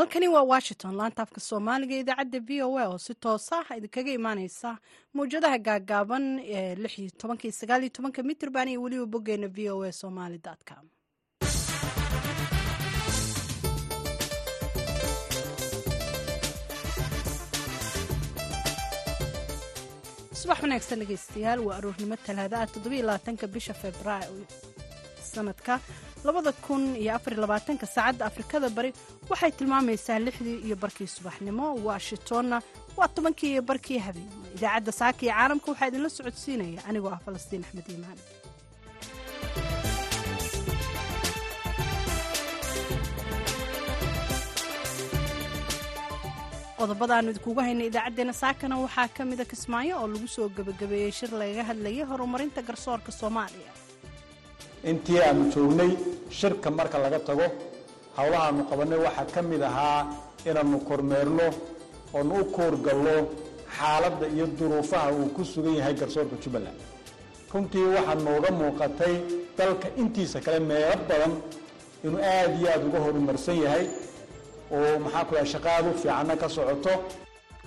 halkani waa washington laanta afka soomaaliga idaacadda v o a oo si toosa idinkaga imaaneysa mawjadaha gaagaaban ee lix iyo tobanka iyo sagaal iyo tobanka mitrban iyo weliba boggeena v o a somali com. Subax wanaagsan dhegeystayaal waa aroornimo talaada ah toddobiyo labaatanka bisha februaayo sanadka saacadda afrikada bari waxay tilmaamaysaa lixdii iyo barkii subaxnimo. Washingtonna waa tobankii iyo barkii habeenimo idaacadda saaka iyo caalamka waxaa idinla socodsiinaya. Anigoo ah falastiin axmed iimaan. Qodobada aanu idinkugu haynay idaacaddeenna saakana waxaa ka mida kismaayo oo lagu soo gebagabeeyey shir lagaga hadlayay horumarinta garsoorka soomaaliya intii aanu joognay shirka marka laga tago howlahaanu qabannay waxaa ka mid ahaa inaannu kormeerno oonu u koorgallo xaaladda iyo duruufaha uu ku sugan yahay garsoorka jubbaland. Runtii waxaa nooga muuqatay dalka intiisa kale meelo badan inuu aad iyo aad uga horumarsan yahay oo maxaa ku yahay shaqaadu fiicanna ka socoto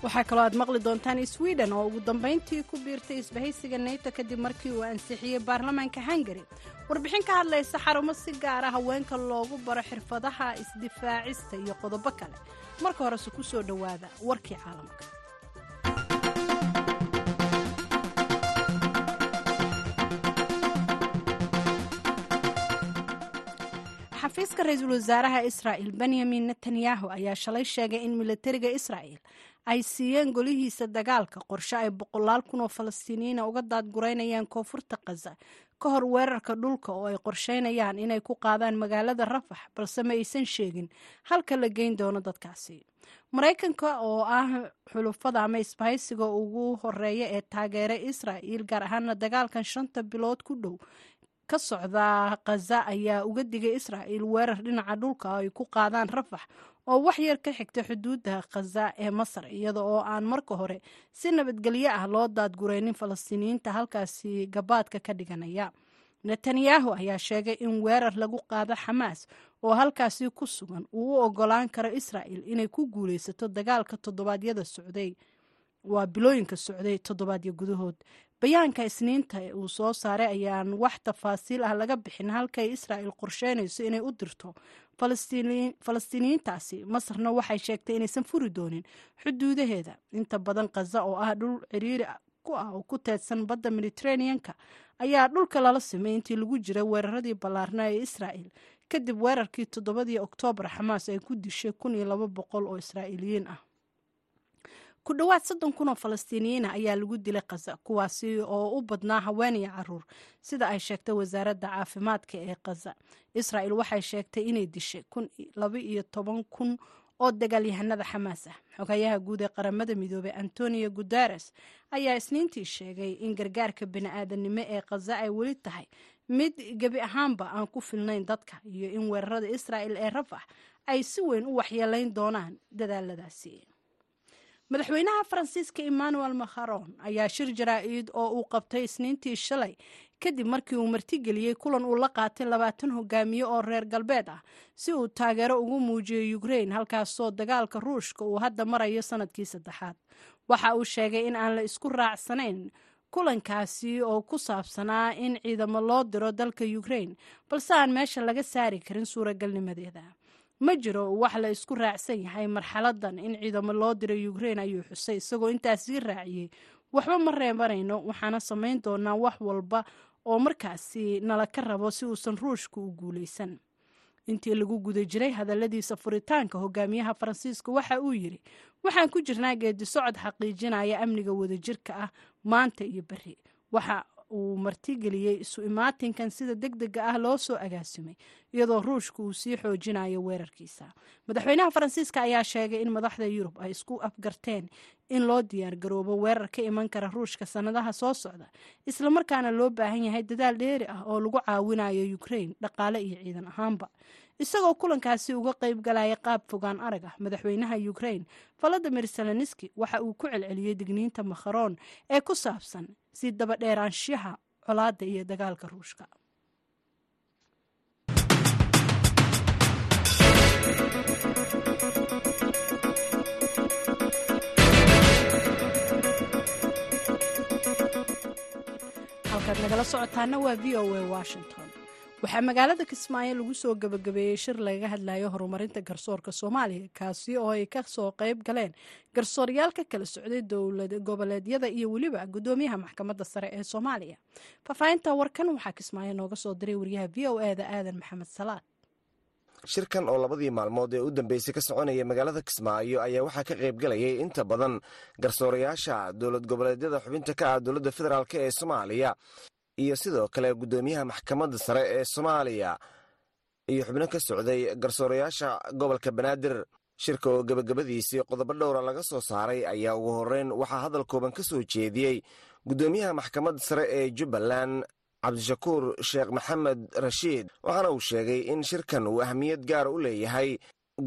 waxaa kaloo aad maqli doontaan sweden oo ugu dambayntii ku biirtay isbahaysiga neyto kadib markii uu ansixiyey baarlamaanka hungari warbixin ka hadlaysa xarumo si gaara haweenka loogu baro xirfadaha isdifaacista iyo qodobo kale. Marka horese ku soo dhowaada warkii caalamka. Xafiiska ra'iisul wasaaraha israa'il benyamin netanyahu ayaa shalay sheegay in militariga israa'il ay siiyeen golihiisa dagaalka. Qorshe ay boqolaal kun oo falastiiniyiina uga daadgureynayaan koonfurta khaza ka hor weerarka dhulka oo ay qorsheynayaan inay ku qaadaan magaalada rafax balse ma aysan sheegin. Halka la geyn doono dadkaasi. Maraykanka oo ah xulufada ama isbahaysiga ugu horreeya ee taageera israa'il gaar ahaana dagaalkan shanta bilood ku dhow ka socda khaza ayaa uga digay israa'il weerar dhinaca dhulka ay ku qaadaan rafax oo wax yar ka xigta xuduudda khaza ee masar iyada oo aan marka hore si nabadgelyo ah loo daadgureynin falastiiniyiinta halkaasi gabaadka ka dhiganaya. Netanyahu ayaa sheegay in weerar lagu qaado xamaas oo halkaasi ku sugan uu u ogolaan karo israa'il inay ku guulaysato dagaalka toddobaadyada socday. Waa bilooyinka socday toddobaadyo gudahood bayaanka isniinta uu soo saaray ayaan wax tafaasiil ah laga bixin halkay israa'il qorsheynayso inay u dirto falastiiniyiintaasi masarna waxay sheegtay inaysan furi doonin xuduudaheeda. Inta badan khaza oo ah dhul ciriiri ku ah oo ku teedsan badda mediteraneanka ayaa dhulka lala simay intii lagu jiray weeraradii ballaarna ee israa'il kadib weerarkii toddobadii oktoobar xamaas ay ku dishay kun iyo laba boqol oo israa'iiliyiin ah ku dhowaad soddon kun oo falastiiniyiina ayaa lagu dilay khaza kuwaasi oo u badnaa haween iyo carruur. Sida ay sheegtay wasaaradda caafimaadka ee khaza israa'il waxay sheegtay inay dishay laba iyo toban kun oo dagaalyahanada xamaas ah. Xogayaha guud ee qaramada midoobey antonio guteres ayaa isniintii sheegay in gargaarka bini-aadanimo ee khaza ay weli tahay mid gebi ahaanba aan ku filnayn dadka iyo in weerarada israa'il ee rafax ay si weyn u waxyeelayn doonaan dadaaladaasi madaxweynaha faransiiska emmanuel macron ayaa shir jaraa-id oo uu qabtay isniintii shalay kadib markii uu martigeliyey kulan uu la qaatay labaatan hogaamiye oo reer galbeed ah si uu taageero ugu muujiyo ukrain halkaasoo dagaalka ruushka uu hadda marayo sannadkii saddexaad. Waxa uu sheegay in aan la isku raacsanayn kulankaasi oo ku saabsanaa in ciidamo loo diro dalka ukrain balse aan meesha laga saari karin suuragalnimadeeda ma jiro wax la isku raacsan yahay marxaladan in ciidamo loo diray ukrain ayuu xusay isagoo intaas raaciyey waxba ma reebanayno waxaana samayn doonaa wax walba oo markaasi nala ka rabo si uusan ruushka u guulaysan. Intii lagu guda jiray hadaladiisa furitaanka hogaamiyaha faransiiska waxa uu yidhi waxaan ku jirnaa geedi socod xaqiijinaya amniga wadajirka ah maanta iyo waxa uu martigeliyey isu imaatinkan sida deg dega ah loo soo agaasimay iyadoo ruushka uu sii xoojinayo weerarkiisa. Madaxweynaha faransiiska ayaa sheegay in madaxda yurub ay isku afgarteen in loo diyaar garoobo weerar ka iman kara ruushka sannadaha soo socda islamarkaana loo baahan yahay dadaal dheeri ah oo lagu caawinayo ukrain dhaqaale iyo ciidan ahaanba isagoo kulankaasi uga qayb galaya qaab fogaan arag ah madaxweynaha ukrain valadimir selenski waxa uu ku celceliyey digniinta makharoon ee ku saabsan si daba dabadheeraanshaha colaadda iyo dagaalka ruushka. Halkaad nagala socotaana waa v o a washington waxaa magaalada kismaayo lagu soo gebagabeeyey shir lagaga hadlayo horumarinta garsoorka soomaaliya kaasi oo ay ka soo qayb galeen garsooryaal ka kala socday dowlad goboleedyada iyo weliba gudoomiyaha maxkamadda sare ee soomaaliya. Faahfaahinta warkan waxaa kismaayo nooga soo diray wariyaha v o eda aadan maxamed salaad. Shirkan oo labadii maalmood ee u dambeysay ka soconaya magaalada kismaayo ayaa waxaa ka qayb galayay inta badan garsoorayaasha dowlad goboleedyada xubinta ka ah dowladda federaalk ee soomaaliya iyo sidoo kale guddoomiyaha maxkamadda sare ee soomaaliya. Iyo xubno ka socday garsoorayaasha gobolka banaadir shirka oo gebagabadiisii qodobo dhowra laga soo saaray ayaa ugu horreyn waxaa hadal kooban ka soo jeediyey guddoomiyaha maxkamadda sare ee jubbaland cabdishakuur sheekh maxamed rashiid waxaana uu sheegay in shirkan uu ahmiyad gaara u leeyahay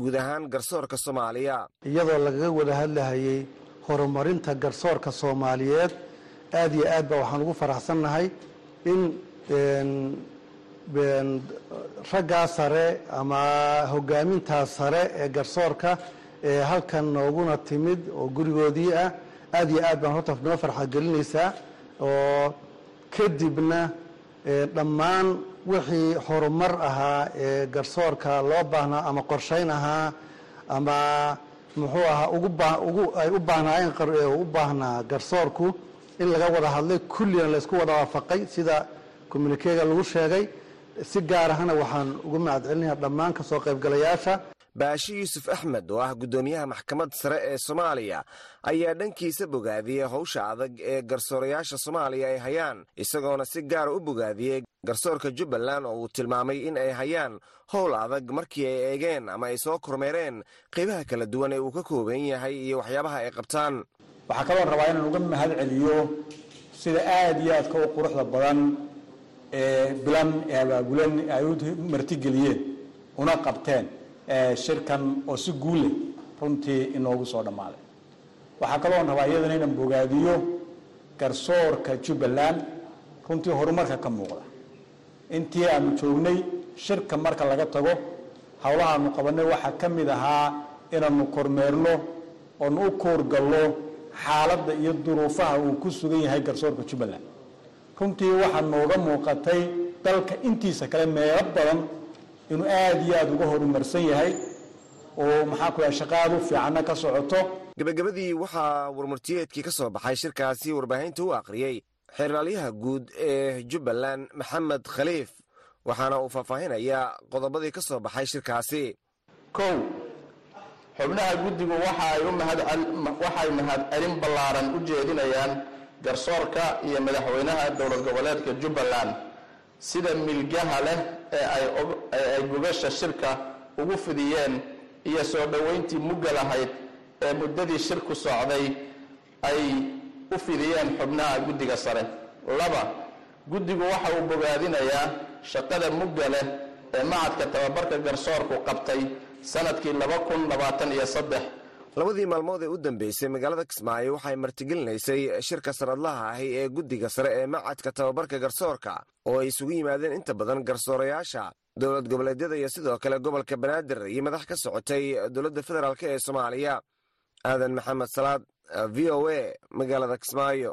guud ahaan garsoorka soomaaliya. Iyadoo lagaga wada hadlahayay horumarinta garsoorka soomaaliyeed aad iyo aad ba waxaan ugu faraxsannahay in raggaa sare ama hogaamintaa sare ee garsoorka ee halkan nooguna timid oo gurigoodii ah aad iyo aad baan horta noo farxa gelinaysaa oo kadibna dhammaan wixii horumar ahaa ee garsoorka loo baahnaa ama qorshayn ahaa ama muxuu ahaa ay u baahnaayeen u baahnaa garsoorku in laga wada hadlay kullina laysku wada waafaqay sida communikega lagu sheegay. Si gaar ahana waxaan ugu mahad celinaya dhammaan ka soo qaybgalayaasha. Baashi yuusuf axmed oo ah guddoomiyaha maxkamadda sare ee soomaaliya ayaa dhankiisa bogaadiyey howsha adag ee garsoorayaasha soomaaliya ay hayaan isagoona si gaara u bogaadiyey garsoorka jubbaland oo uu tilmaamay in ay hayaan howl adag markii ay eegeen ama ay soo kormeereen qaybaha kala duwan ee uu ka kooban yahay iyo waxyaabaha ay qabtaan waxaa kaloo rabaa inaan uga mahad celiyo sida aada iyo aadka u quruxda badan ee bilan ee abaabulan ay u martigeliyeen una qabteen shirkan oo si guulleh runtii inoogu soo dhammaaday. Waxaa kaloon rabaa iyadana inaan bogaadiyo garsoorka jubbaland runtii horumarka ka muuqda. Intii aanu joognay shirka marka laga tago howlahaanu qabanay waxaa ka mid ahaa inaanu kormeerno oonu u koorgallo xaaladda iyo duruufaha uu ku sugan yahay garsoorka jubbaland. Runtii waxaa nooga muuqatay dalka intiisa kale meelo badan inuu aada iyo aada uga horumarsan yahay oo maxaa ku yahay shaqaadu fiicanna ka socoto. Gebagabadii waxaa warmurtiyeedkii ka soo baxay shirkaasi warbaahinta u akhriyey xeerlaalyaha guud ee jubbaland maxamed khaliif waxaana uu faahfaahinayaa qodobadii ka soo baxay shirkaasi. Kow xubnaha guddigu waxay mahadcelin ballaaran u jeedinayaan garsoorka iyo madaxweynaha dowlad goboleedka jubbaland. Sida milgaha leh ee ay gogasha shirka ugu fidiyeen iyo soo dhoweyntii mugga lahayd ee muddadii shirku socday ay u fidiyeen xubnaha guddiga sare. Laba guddigu waxa uu bogaadinayaa shaqada mugga leh ee macadka tababarka garsoorku qabtay sannadkii labadii maalmood ee u dambeysay magaalada kismaayo waxay martigelinaysay shirka sanadlaha ahi ee guddiga sare ee macadka tababarka garsoorka oo ay isugu yimaadeen inta badan garsoorayaasha. Dowlad goboleedyada iyo sidoo kale gobolka banaadir iyo madax ka socotay dowladda federaalk ee soomaaliya. Aadan maxamed salaad v o a magaalada kismaayo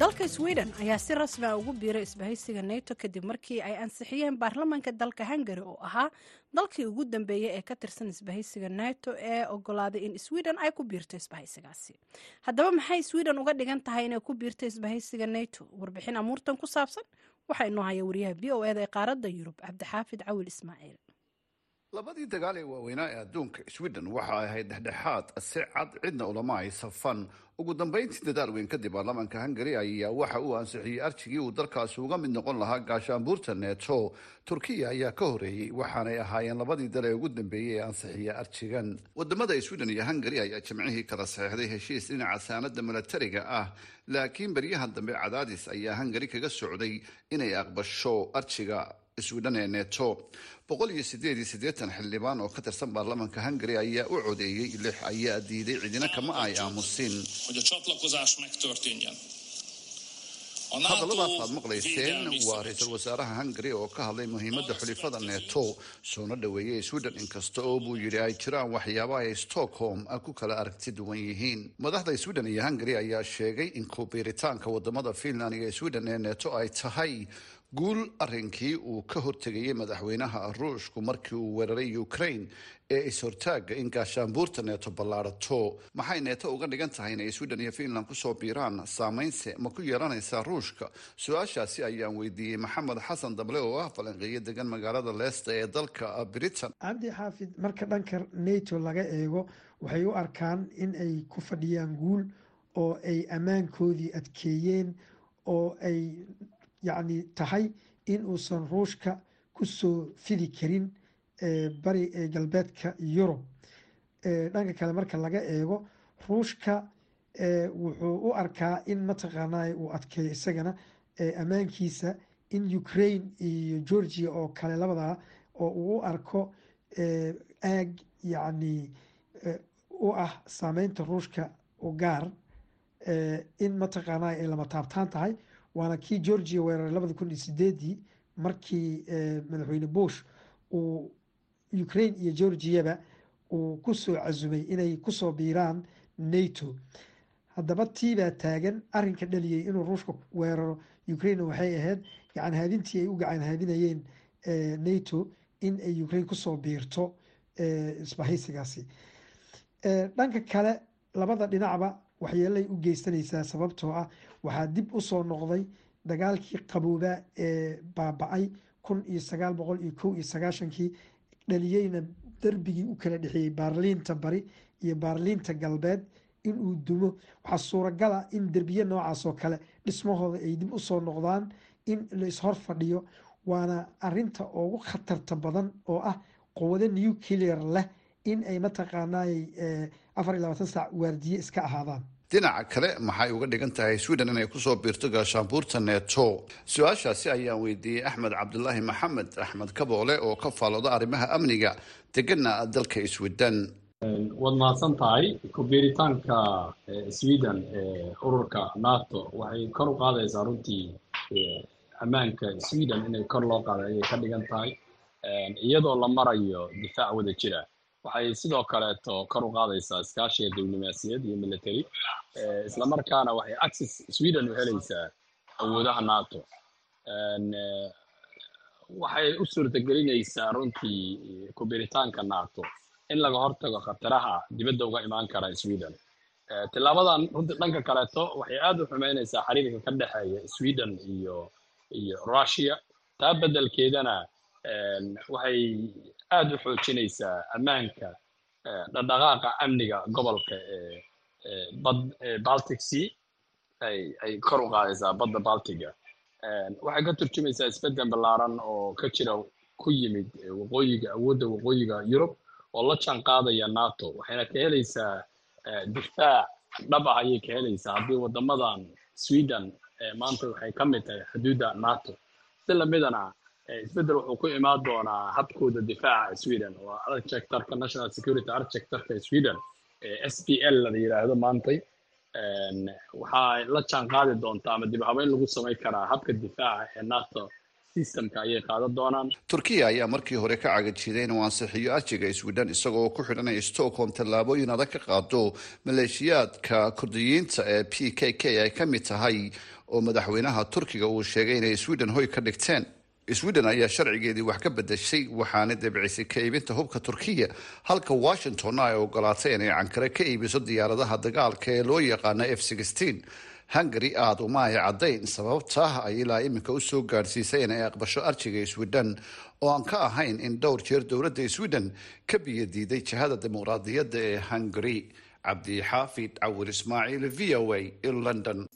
dalka sweden ayaa si rasmi a ugu biiray isbahaysiga nato kadib markii ay ansixiyeen baarlamaanka dalka hungari oo ahaa dalkii ugu dambeeyey ee ka tirsan isbahaysiga nato ee ogolaaday in sweden ay ku biirto isbahaysigaasi. Haddaba maxay sweden uga dhigan tahay inay ku biirto isbahaysiga nato? Warbixin amuurtan ku saabsan. Waxaa inoo haya wariyaha v o eda ee qaaradda yurub cabdixaafid cawil ismaaciil labadii dagaal ee waaweynaa ee adduunka sweden waxa ay ahayd dhexdhexaad si cad cidna ulama ay safan. Ugu dambayntii dadaal weyn kadib baarlamaanka hungari ayaa waxa uu ansixiyey arjigii uu dalkaasi uga mid noqon lahaa gaashaanbuurta neto turkiya ayaa ka horeeyey waxaanay ahaayeen labadii dal ee ugu dambeeyey ee ansixiya arjigan waddamada sweden iyo hungari ayaa jimcihii kala saxeixday heshiis dhinaca saanada milatariga ah laakiin beryahan dambe cadaadis ayaa hungari kaga socday inay aqbasho arjiga sweden ee neto boqol iyo sideed iyo siddeetan xildhibaan oo ka tirsan baarlamaanka hungari ayaa u codeeyey lix ayaa diiday cidina kama ay aamusin. Hadalladaas aad maqlayseen waa ra'iisul wasaaraha hungari oo ka hadlay muhiimadda xulifada neto soona dhoweeyey sweden inkasta oo buu yidhi ay jiraan waxyaaba ay stockholm ku kala aragti duwan yihiin. Madaxda sweden iyo hungari ayaa sheegay in kubiiritaanka waddamada finland iyo sweden ee neto ay tahay guul arrinkii uu ka hortegayay madaxweynaha ruushku markii uu weeraray ukraine ee is-hortaaga in gaashaanbuurta neeto ballaarato. Maxay neeto uga dhigan tahay inay sweden iyo finland ku soo biiraan? Saameynse ma ku yeelanaysaa ruushka? Su'aashaasi ayaan weydiiyey maxamed xasan dable oo ah falanqeeyo degan magaalada leesta ee dalka britain. Cabdi xaafid marka dhanka nato laga eego waxay u arkaan in ay ku fadhiyaan guul oo ay ammaankoodii adkeeyeen oo ay yacni tahay in uusan ruushka ku soo fidi karin bari galbeedka yurub. Dhanka kale marka laga eego ruushka wuxuu u arkaa in mataqaanaa uu adkeeyo isagana ammaankiisa in ukraine iyo georgia oo kale labadaa oo uu u arko aag yacni u ah saameynta ruushka u gaar in mataqaanaa ay lama taabtaan tahay waana kii georgia weeraray labada kun iyo sideedii markii madaxweyne bush uu ukraine iyo georgiaba uu ku soo casumay inay ku soo biiraan nato. Haddaba tiibaa taagan arinka dhaliyey inuu ruushka weeraro ukraine waxay ahayd gacan haadintii ay u gacan haadinayeen nato in ay ukraine ku soo biirto isbahaysigaasi. Dhanka kale labada dhinacba waxyeelay u geysanaysaa sababtoo ah waxaa dib u soo noqday dagaalkii qaboobaa ee baaba-ay kun iyo sagaal boqol iyo kow iyo sagaashankii dhaliyeyna darbigii u kala dhexeeyey baarliinta bari iyo baarliinta galbeed inuu dumo. Waxaa suuragala in derbiye noocaas oo kale dhismahooda ay dib u soo noqdaan in la ishor fadhiyo waana arinta ugu khatarta badan oo ah quwado nuclear leh in ay mataqaanaay afar iyo labaatan saac waardiye iska ahaadaan. Dhinaca kale maxay uga dhigan tahay sweden inay ku soo biirto gaashaanbuurta neto? Su'aashaasi ayaan weydiiyey axmed cabdulaahi maxamed axmed kaboole oo ka faalooda arrimaha amniga. Degana dalka sweden waad mahadsan tahay ku-biiritaanka sweden ee ururka nato. Waxay kor u qaadaysaa runtii ammaanka sweden inay kor loo qaaday ayay ka dhigan tahay. Iyadoo la marayo difaac wada jira waxay sidoo kaleeto kor u qaadaysaa iskaashiga diblomaasiyad iyo military islamarkaana waxay access sweden u helaysaa awoodaha nato waxay u suurtagelinaysaa runtii ku-biiritaanka nato in laga hortago khataraha dibadda uga imaan kara sweden tilaabadan runtii dhanka kaleeto waxay aada u xumeynaysaa xiriirka ka dhexeeya sweden iyo iyo russia taa beddelkeedana waxay aada u xoojinaysaa ammaanka dhaqdhaqaaqa amniga gobolka ee bad baltic sea ay ay kor u qaadaysaa badda baltiga. Waxay ka turjumaysaa isbeddel ballaaran oo ka jira ku yimid waqooyiga awoodda waqooyiga yurub oo la jaan qaadaya nato waxayna ka helaysaa difaac dhab ah ayay ka helaysaa haddii wadamadan sweden maanta waxay ka mid tahay xuduudda nato. Si lamidana isbeddel wuxuu ku imaan doonaa habkooda difaaca sweden oo architecturka national security architecturka sweden s p l la yiraahdo maantay waxaa la jaan qaadi doontaa ama dib habeyn lagu samayn karaa habka difaaca ee nato systemka ayay qaadan doonaan turkiya ayaa markii hore ka cagajiday inuu ansixiyo arjiga sweden isagoo ku xidhanaya stockholm tallaabooyin adag ka qaado maleeshiyaadka kurdiyiinta ee p k k ay ka mid tahay oo madaxweynaha turkiga uu sheegay inay sweden hoy ka dhigteen sweden ayaa sharcigeedii wax ka bedeshay waxaana debcisay ka iibinta hubka turkiya. Halka washingtonna ay ogolaatay inay cankare ka iibiso diyaaradaha dagaalka ee loo yaqaana f hungary aada uma ay caddayn sababta ay ilaa iminka u soo gaadhsiisay inay aqbasho arjiga sweden oo aan ka ahayn in dhowr jeer dowladda sweden ka biyadiiday jihada dimuqraadiyadda ee hungary. Cabdixaafid cawir ismaaciil v o a london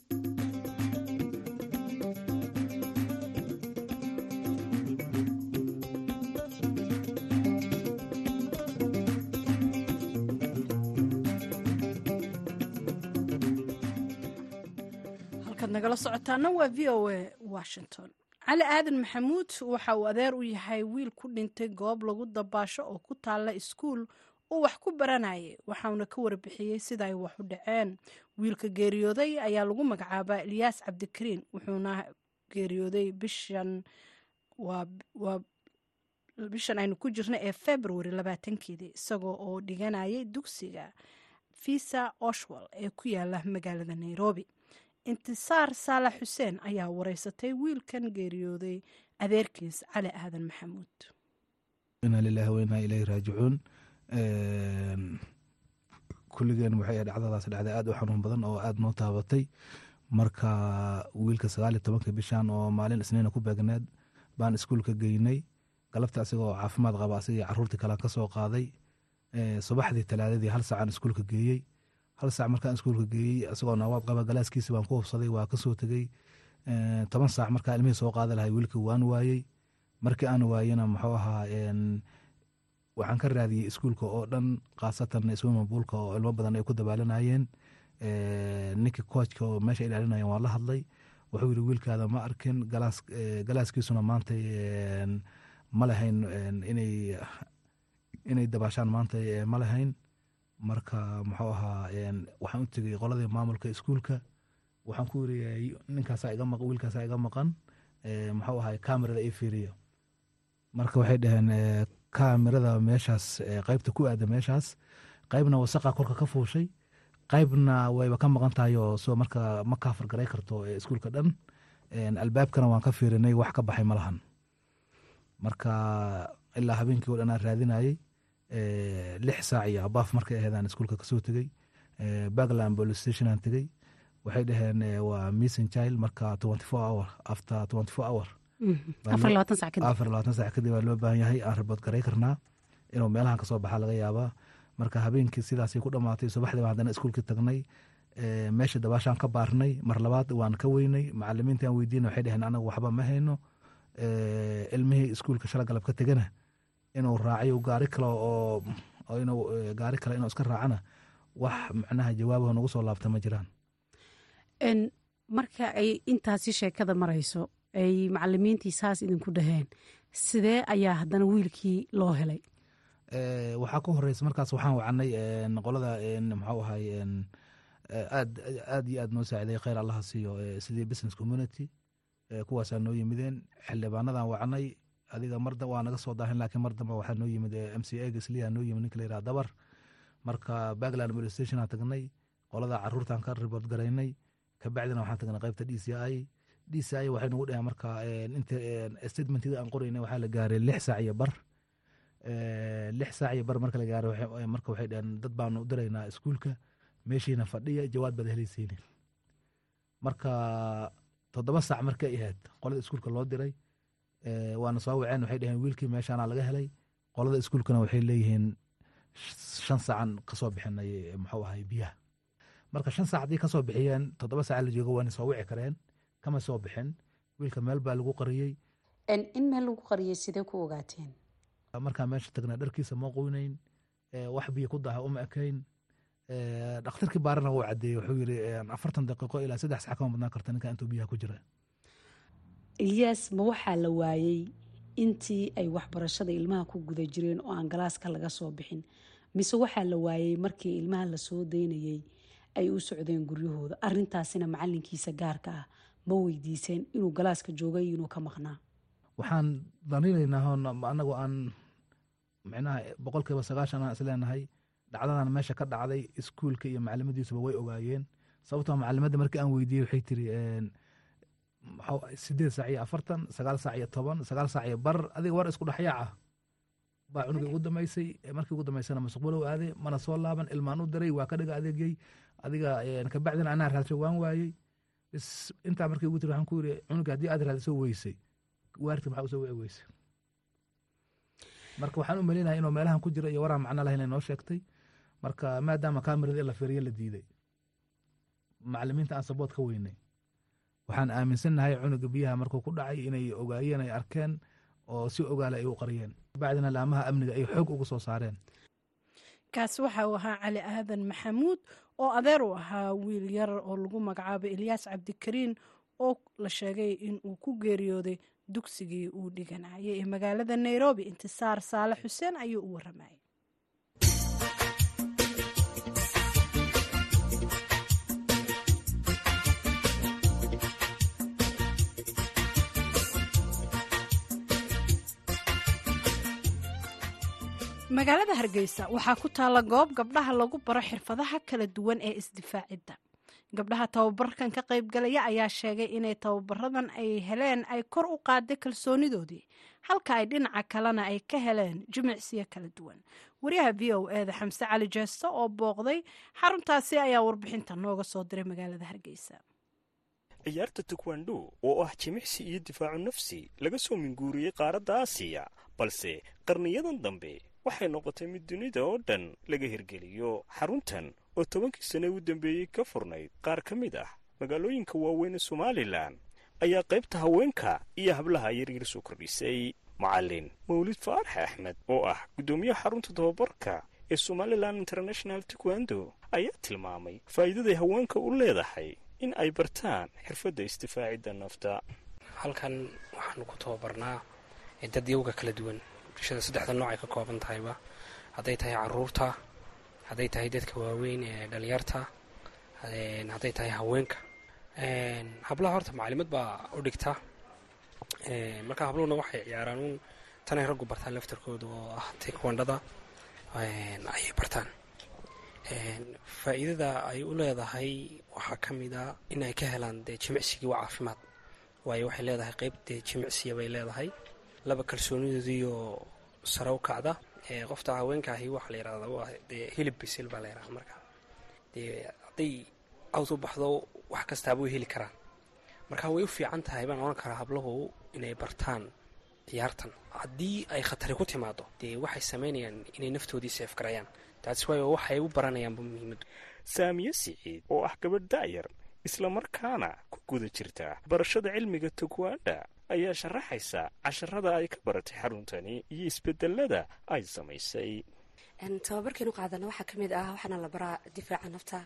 nagala socotaana waa v o a washington. Cali aadan maxamuud waxa uu adeer u yahay wiil ku dhintay goob lagu dabaasho oo ku taalla iskuul uu wax ku baranayay waxauna ka warbixiyey sida ay wax u dhaceen. Wiilka geeriyooday ayaa lagu magacaabaa ilyaas cabdikariin wuxuuna geeriyooday bishan waa bishan aynu ku jirna ee february labaatankeedii isagoo oo dhiganayay dugsiga visa oshwal ee ku yaalla magaalada nairobi intisaar saalax xuseen ayaa wareysatay wiilkan geeriyooday adeerkiis cali aadan maxamuud. Inaa lilahi wainaa ilayhi raajicuun. Kulligeen waxay dhacdadaas dhacday aad u xanuun badan oo aad noo taabatay. Marka wiilka sagaal iyo tobanka bishan oo maalin isniina ku beegneed baan iskuulka geynay. Galabta asigoo caafimaad qaba asigii caruurtii kalean ka soo qaaday. Subaxdii talaadadii hal saacaan iskuulka geeyey hal saac markaan iskuulka geeyey asagoo nawaad qaba galaaskiisi baan ku hubsaday waa ka soo tegey. Toban saac markaa ilmihii soo qaada lahay wiilka waan waayey. Markii aan waayena muxuu ahaa waxaan ka raadiyey iskuulka oo dhan khaasatan swimabuulka oo ilmo badan ay ku dabaalanayeen. Ninkii koojka oo meesha ilaalinayeen waan la hadlay. Wuxuu yiri wiilkaada ma arkin galaaskiisuna maanta ma lahayn inay inay dabaashaan maanta ma lahayn marka muxuu ahaa waxaan u tegey qoladii maamulka iskuulka. Waxaan ku yiri ninkaasaa iga maqan wiilkaasaa iga maqan muxuu ahaa kamerada ii fiiriyo. Marka waxay dhaheen kamerada meeshaas qaybta ku aada meeshaas qaybna wasaqa korka ka fuushay qaybna wayba ka maqan tahay oo soo marka ma kaafar garay karto iskuulka dhan. Albaabkana waan ka fiirinay wax ka baxay ma lahan marka ilaa habeenkii o dhan aan raadinayey lix saac iyo abaaf markay aheedaan iskuulka ka soo tegey bagland police station aan tegey waxay dhaheen waa missing child marka twenty four hour after twenty four hour afar labaatan sac kadib waa loo baahan yahay. Aan rabood garay karnaa inuu meelahan ka soo baxaa laga yaabaa. Marka habeenkii sidaasay ku dhamaatay subaxdii baan haddana iskuulkii tagnay. Meesha dabaashaan ka baarnay. Mar labaad waan ka weynay. Macalimiinta aan weydiina waxay dhaheen anagu waxba ma hayno. Ilmihii iskuulka shala galab ka tegana inuu raacayo gaari kale oo inuu gaari kale inuu iska raacana wax macnaha jawaabaha nagu soo laabta ma jiraan. Marka ay intaasi sheekada marayso ay macalimiintii saas idinku dhaheen sidee ayaa haddana wiilkii loo helay? Waxaa ka horeysa markaas waxaan wacnay qolada muxuu ahay aad aad iyo aad noo saaciday kheyr allaha siiyo sidii business community kuwaasaa noo yimideen. Xildhibaanadan wacnay adiga mar waa naga soo daahin laakiin mar dambe waxaa noo yimid m c a gasliya noo yimid ninka la yiraha dabar. Marka bagland police station aan tagnay qolada caruurtaan ka report garaynay kabacdina waxaan tagnay qaybta d c i. D c i waxay nagu dhaheen marka inta statementida aan qoraynay waxaa la gaaray lix saac iyo bar. Lix saac iyo bar marka la gaaray marka waxay dhaheen dad baanu u diraynaa iskuulka meeshiina fadhiya jawaab baad helaysiinin. Marka toddoba saac markay ahayd qolada iskuulka loo diray waana soo waceen waxay dhaheen wiilkii meeshaana laga helay. Qolada iskuulkana waxay leeyihiin shan saacan ka soo bixinay muxuu ahay biyaha. Marka shan saac haddii ka soo bixiyeen toddoba saac la joogo waana soo wici kareen kama soo bixin. Wiilka meel baa lagu qariyey. In meel lagu qariyey sidee ku ogaateen? Markaa meesha tagnaa dharkiisa ma qoynayn wax biyo ku daha uma ekayn. Dhakhtarkii baarana wuu cadeeyey wuxuu yiri afartan daqiiqo ilaa saddex sac kama badnaan karta ninka intuu biyaha ku jira ilyaas ma waxaa la waayey intii ay waxbarashada ilmaha ku guda jireen oo aan galaaska laga soo bixin. Mise waxaa la waayey markii ilmaha la soo daynayey ay u socdeen guryahooda. Arintaasina macalinkiisa gaarka ah ma weydiiseen inuu galaaska joogay inuu ka maqnaa. Waxaan daninaynaa anagu aan micnaha boqolkiiba sagaashan aan isleenahay dhacdadan meesha ka dhacday iskuulka iyo macalimadiisuba way ogaayeen. Sababtoo macalimadda markii aan weydiiyey waxay tiri sideed saac iyo afartan sagaal saac iyo toban sagaal saac iyo bar adiga war isku dhexyaaca baa cunugii ugu dambeysay markii ugu dambeysana masuqbalow aaday mana soo laaban ilmaan u diray waa ka dhiga adeegyey adiga kabacdina anaa raadsay waan waayey. Bis intaa markii ugu tiri waxaan ku yiri cunuga haddii aad raadisoo weysay. Waarti maxaa u soo wici weysay? Marka waxaan u malinahay inuu meelahan ku jira iyo waraan macno lahayn noo sheegtay. Marka maadaama kamerada in la fiiriyo la diiday. Macalimiinta aan sabood ka weynay waxaan aaminsannahay cunuga biyaha markuu ku dhacay inay ogaayeen ay arkeen oo si ogaala ay u qariyeen. Bacdina laamaha amniga ay xoog ugu soo saareen. Kaasi waxa uu ahaa cali aadan maxamuud oo adeer u ahaa wiil yar oo lagu magacaabay ilyaas cabdikariin oo la sheegay in uu ku geeriyooday dugsigii uu dhiganayay ee magaalada nairobi. Intisaar saale xuseen ayuu u waramayay magaalada hargeysa waxaa ku taalla goob gabdhaha lagu baro xirfadaha kala duwan ee isdifaacidda gabdhaha tababarkan ka qaybgalaya ayaa sheegay inay tababaradan ay heleen ay kor u qaaday kalsoonidoodii halka ay dhinaca kalena ay ka heleen jimicsiyo kala duwan. Wariyaha v o eda xamse cali jeesto oo booqday xaruntaasi ayaa warbixinta nooga soo diray magaalada hargeysa. Ciyaarta tukwando oo ah jimicsi iyo difaacu nafsi laga soo minguuriyey qaaradda aasiya balse qarniyadan dambe waxay noqotay mid dunida oo dhan laga hirgeliyo. Xaruntan oo tobankii sane u dambeeyey ka furnayd qaar ka mid ah magaalooyinka waaweyn ee somalilan ayaa qaybta haweenka iyo hablaha yaryar soo kordhisay. Macallin mawlid faarax axmed oo ah guddoomiyaha xarunta tababarka ee somalilan international tukwando ayaa tilmaamay faa'iidaday haweenka u leedahay in ay bartaan xirfadda isdifaacidda nafta. Halkan waxaanu ku tababarnaa dad yowga kala duwan bulshada saddexda nooc ay ka kooban tahayba. Hadday tahay carruurta hadday tahay dadka waaweyn ee dhalinyarta hadday tahay haweenka. Hablaha horta macalimad baa u dhigta. Marka habluhuna waxay ciyaaraan un tanay raggu bartaan laftarkooda oo ah takwandhada ayay bartaan. Faa'iidada ay u leedahay waxaa ka mid a in ay ka helaan dee jimicsigii waa caafimaad. Waayo waxay leedahay qeyb dee jimicsiya bay leedahay laba kalsoonidoodiioo sare u kacda. Qofta haweenkaahi waxaa la yidhahdaa waa dee hilib bisil baa la yidhahdaa marka. Dee hadday awd u baxdo wax kastaaba way heli karaan marka way u fiican tahay baan oran karaa hablahu inay bartaan ciyaartan. Haddii ay khatari ku timaado dee waxay samaynayaan inay naftoodii seef garayaan taasi waayo waxay u baranayaanba muhiimaddu saamiye siciid oo ah gabadh da'yar islamarkaana ku guda jirta barashada cilmiga tugwaandha ayaa sharaxaysa casharada ay ka baratay xaruntani iyo isbedelada ay samaysay. Tababarkeenu qaadana waxaa ka mid ah waxaana la baraa difaaca nafta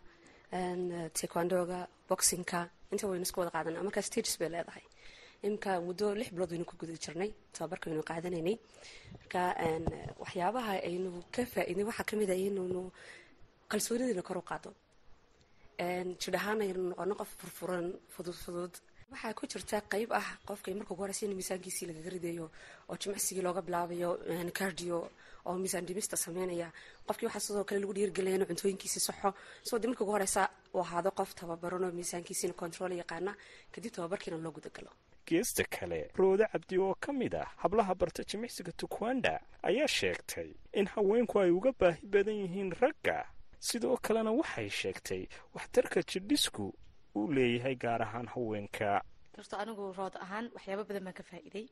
tekwandoga boxinka inta waynu isku wada qaadana markaa stages bay leedahay. Imika muddo lix bilood waynu ku guda jirnay tababarka waynu qaadanaynay. Marka waxyaabaha aynu ka faa-idnay waxaa ka mid ah inaynu kalsoonidiina kor u qaado. Jidh ahaan aynu noqono qof furfuran fudud waxaa ku jirta qeyb ah qofka marka ugu horeysa in miisaankiisii lagaga ridayo oo jimicsigii looga bilaabayo cardio oo miisaan dhimista sameynaya. Qofkii waxaa sidoo kale lagu dhiirgelaya inuu cuntooyinkiisii saxo soo de marka ugu horeysa uu ahaado qof tababaran oo miisaankiisiina control yaqaana kadib tababarkiina loo gudagalo geesta kale roode cabdi oo ka mid ah hablaha barta jimicsiga tukwanda ayaa sheegtay in haweenku ay uga baahi badan yihiin ragga. Sidoo kalena waxay sheegtay waxtarka jidhisku uu leeyahay gaar ahaan haweenka. Darto anigu rood ahaan waxyaaba badan baan ka faa'iiday.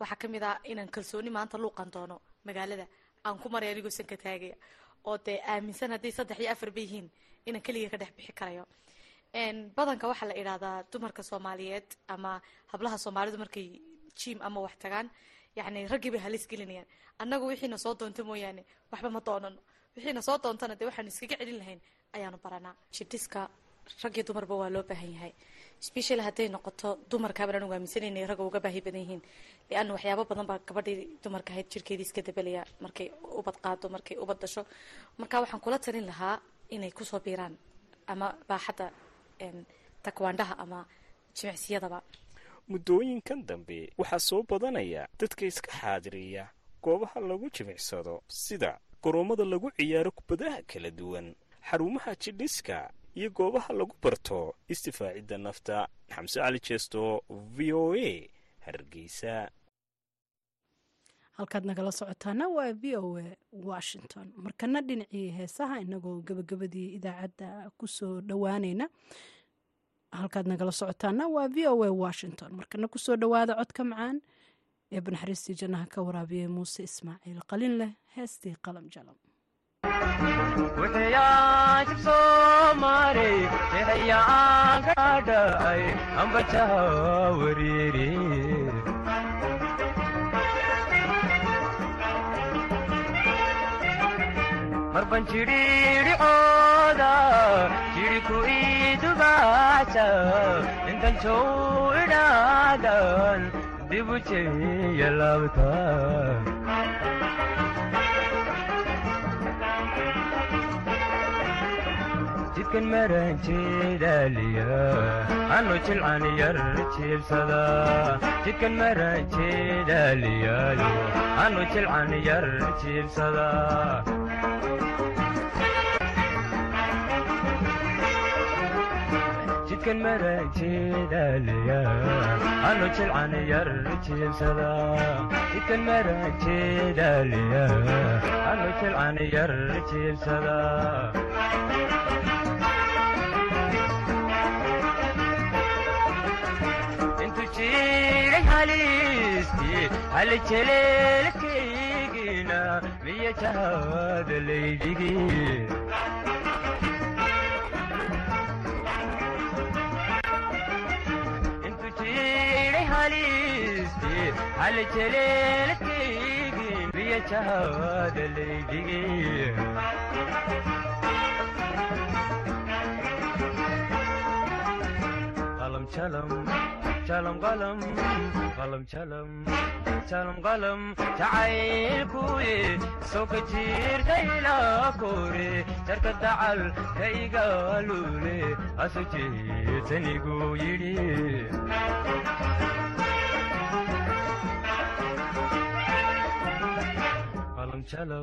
Waxaa ka mid ah inaan kalsooni maanta luuqan doono magaalada aan ku maray anigoo sanka taagaya oo dee aaminsan hadday saddex iyo afar ba yihiin inaan keliga ka dhex bixi karayo. Badanka waxaa la idhahdaa dumarka soomaaliyeed ama hablaha soomaalidu markay jim ama wax tagaan. Yacni raggii bay halis gelinayaan. Annagu wixiina soo doonto mooyaane waxba ma doonano wixiina soo doontana dee waxaanu iskaga celin lahayn ayaanu baranaa. Jidhiska rag dumarba waa loo baahan yahay. Specially hadday noqoto dumarkaabaan anigu aaminsanan inay ragga uga baahi badan yihiin. Lianna waxyaabo badan baa gabadhii dumarka ahayd jirkeedii iska dabelaya markay ubad qaado markay ubad dasho marka waxaan kula talin lahaa inay ku soo biiraan ama baaxadda takwaandhaha ama jimicsiyadaba. Muddooyinkan dambe waxaa soo badanaya dadka iska xaadiriya goobaha lagu jimicsado sida goroommada lagu ciyaaro kubadaha kala duwan xarumaha jidhiska iyo goobaha lagu barto istifaacidda nafta xamse cali jeesto v o a hargeysa. Halkaad nagala socotaana waa v o a washington. Markana dhinacii heesaha inagoo gabagabadii idaacadda ku soo dhowaanayna halkaad nagala socotaana waa v o a washington. Markana ku soo dhowaada codka macaan ee banaxariistii jannaha ka waraabiyey muuse ismaaciil qalin leh heestii qalam jalam marban jidhiidhicooda jidhiku idugaasa intan jow idhaadan dibu jeya laabta jidkan maranjeedaaliya anu jilcan yar jiibsada jidkan maranjeedaaliyaayo anu jilcan yar jiibsada jidkan maranjeedaaliya anu jilcan yar jiibsada jidkan maranjeedaaliya anu jilcan yar jiibsada jiray haliistii hal jeleelkaygina miya jahaada laydhigi intu jiray haliistii hal jeleelkaygi miya jahaada laydhigi qalam jalam jalam qalam qalam jalam jalam qalam jacaylkuye soo ka jiirtayla kore jarka dacal ka igaalule asu jeetanigu yidhi qalam acaybue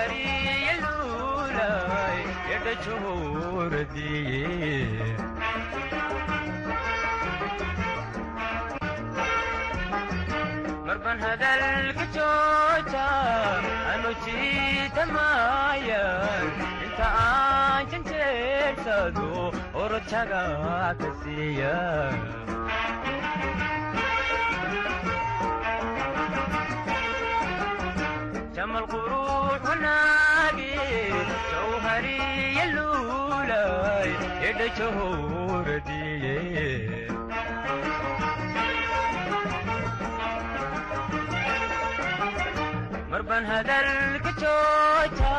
جوهري اللولاي يد جهور دي مربان هذا الكجوجة أنو جيت مايا انت آجن جيرتادو ورتشاقا كسيا جمال قروح وناقي جوهري اللولاي يد جهور دي مربان هذا الكجوجة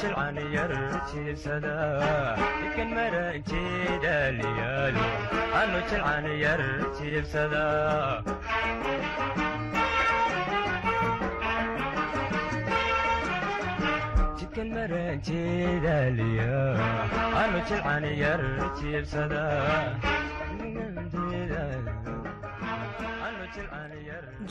jilcan yar jiibsada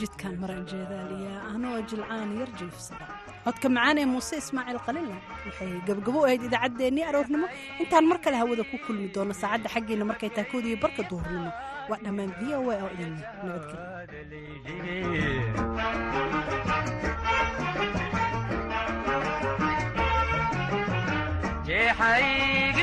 jidkan maranjeedaaliya anoo jilcaan yar jiifsada codka macaan muuse ismaaciil qalila waxay gabgabo ahayd idaacaddeenii aroornimo. Intaan mar kale hawada ku kulmi doono saacadda xaggeena markay taakood iyo barka duhurnimo waa dhammaan v o oo idin jeexaygi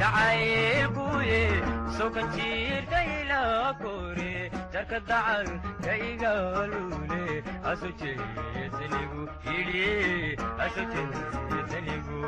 jacaylkuye sokan jiirtayla kore jarka dacal ka igaalule aso jeetanigu yidhi aso jeetanigu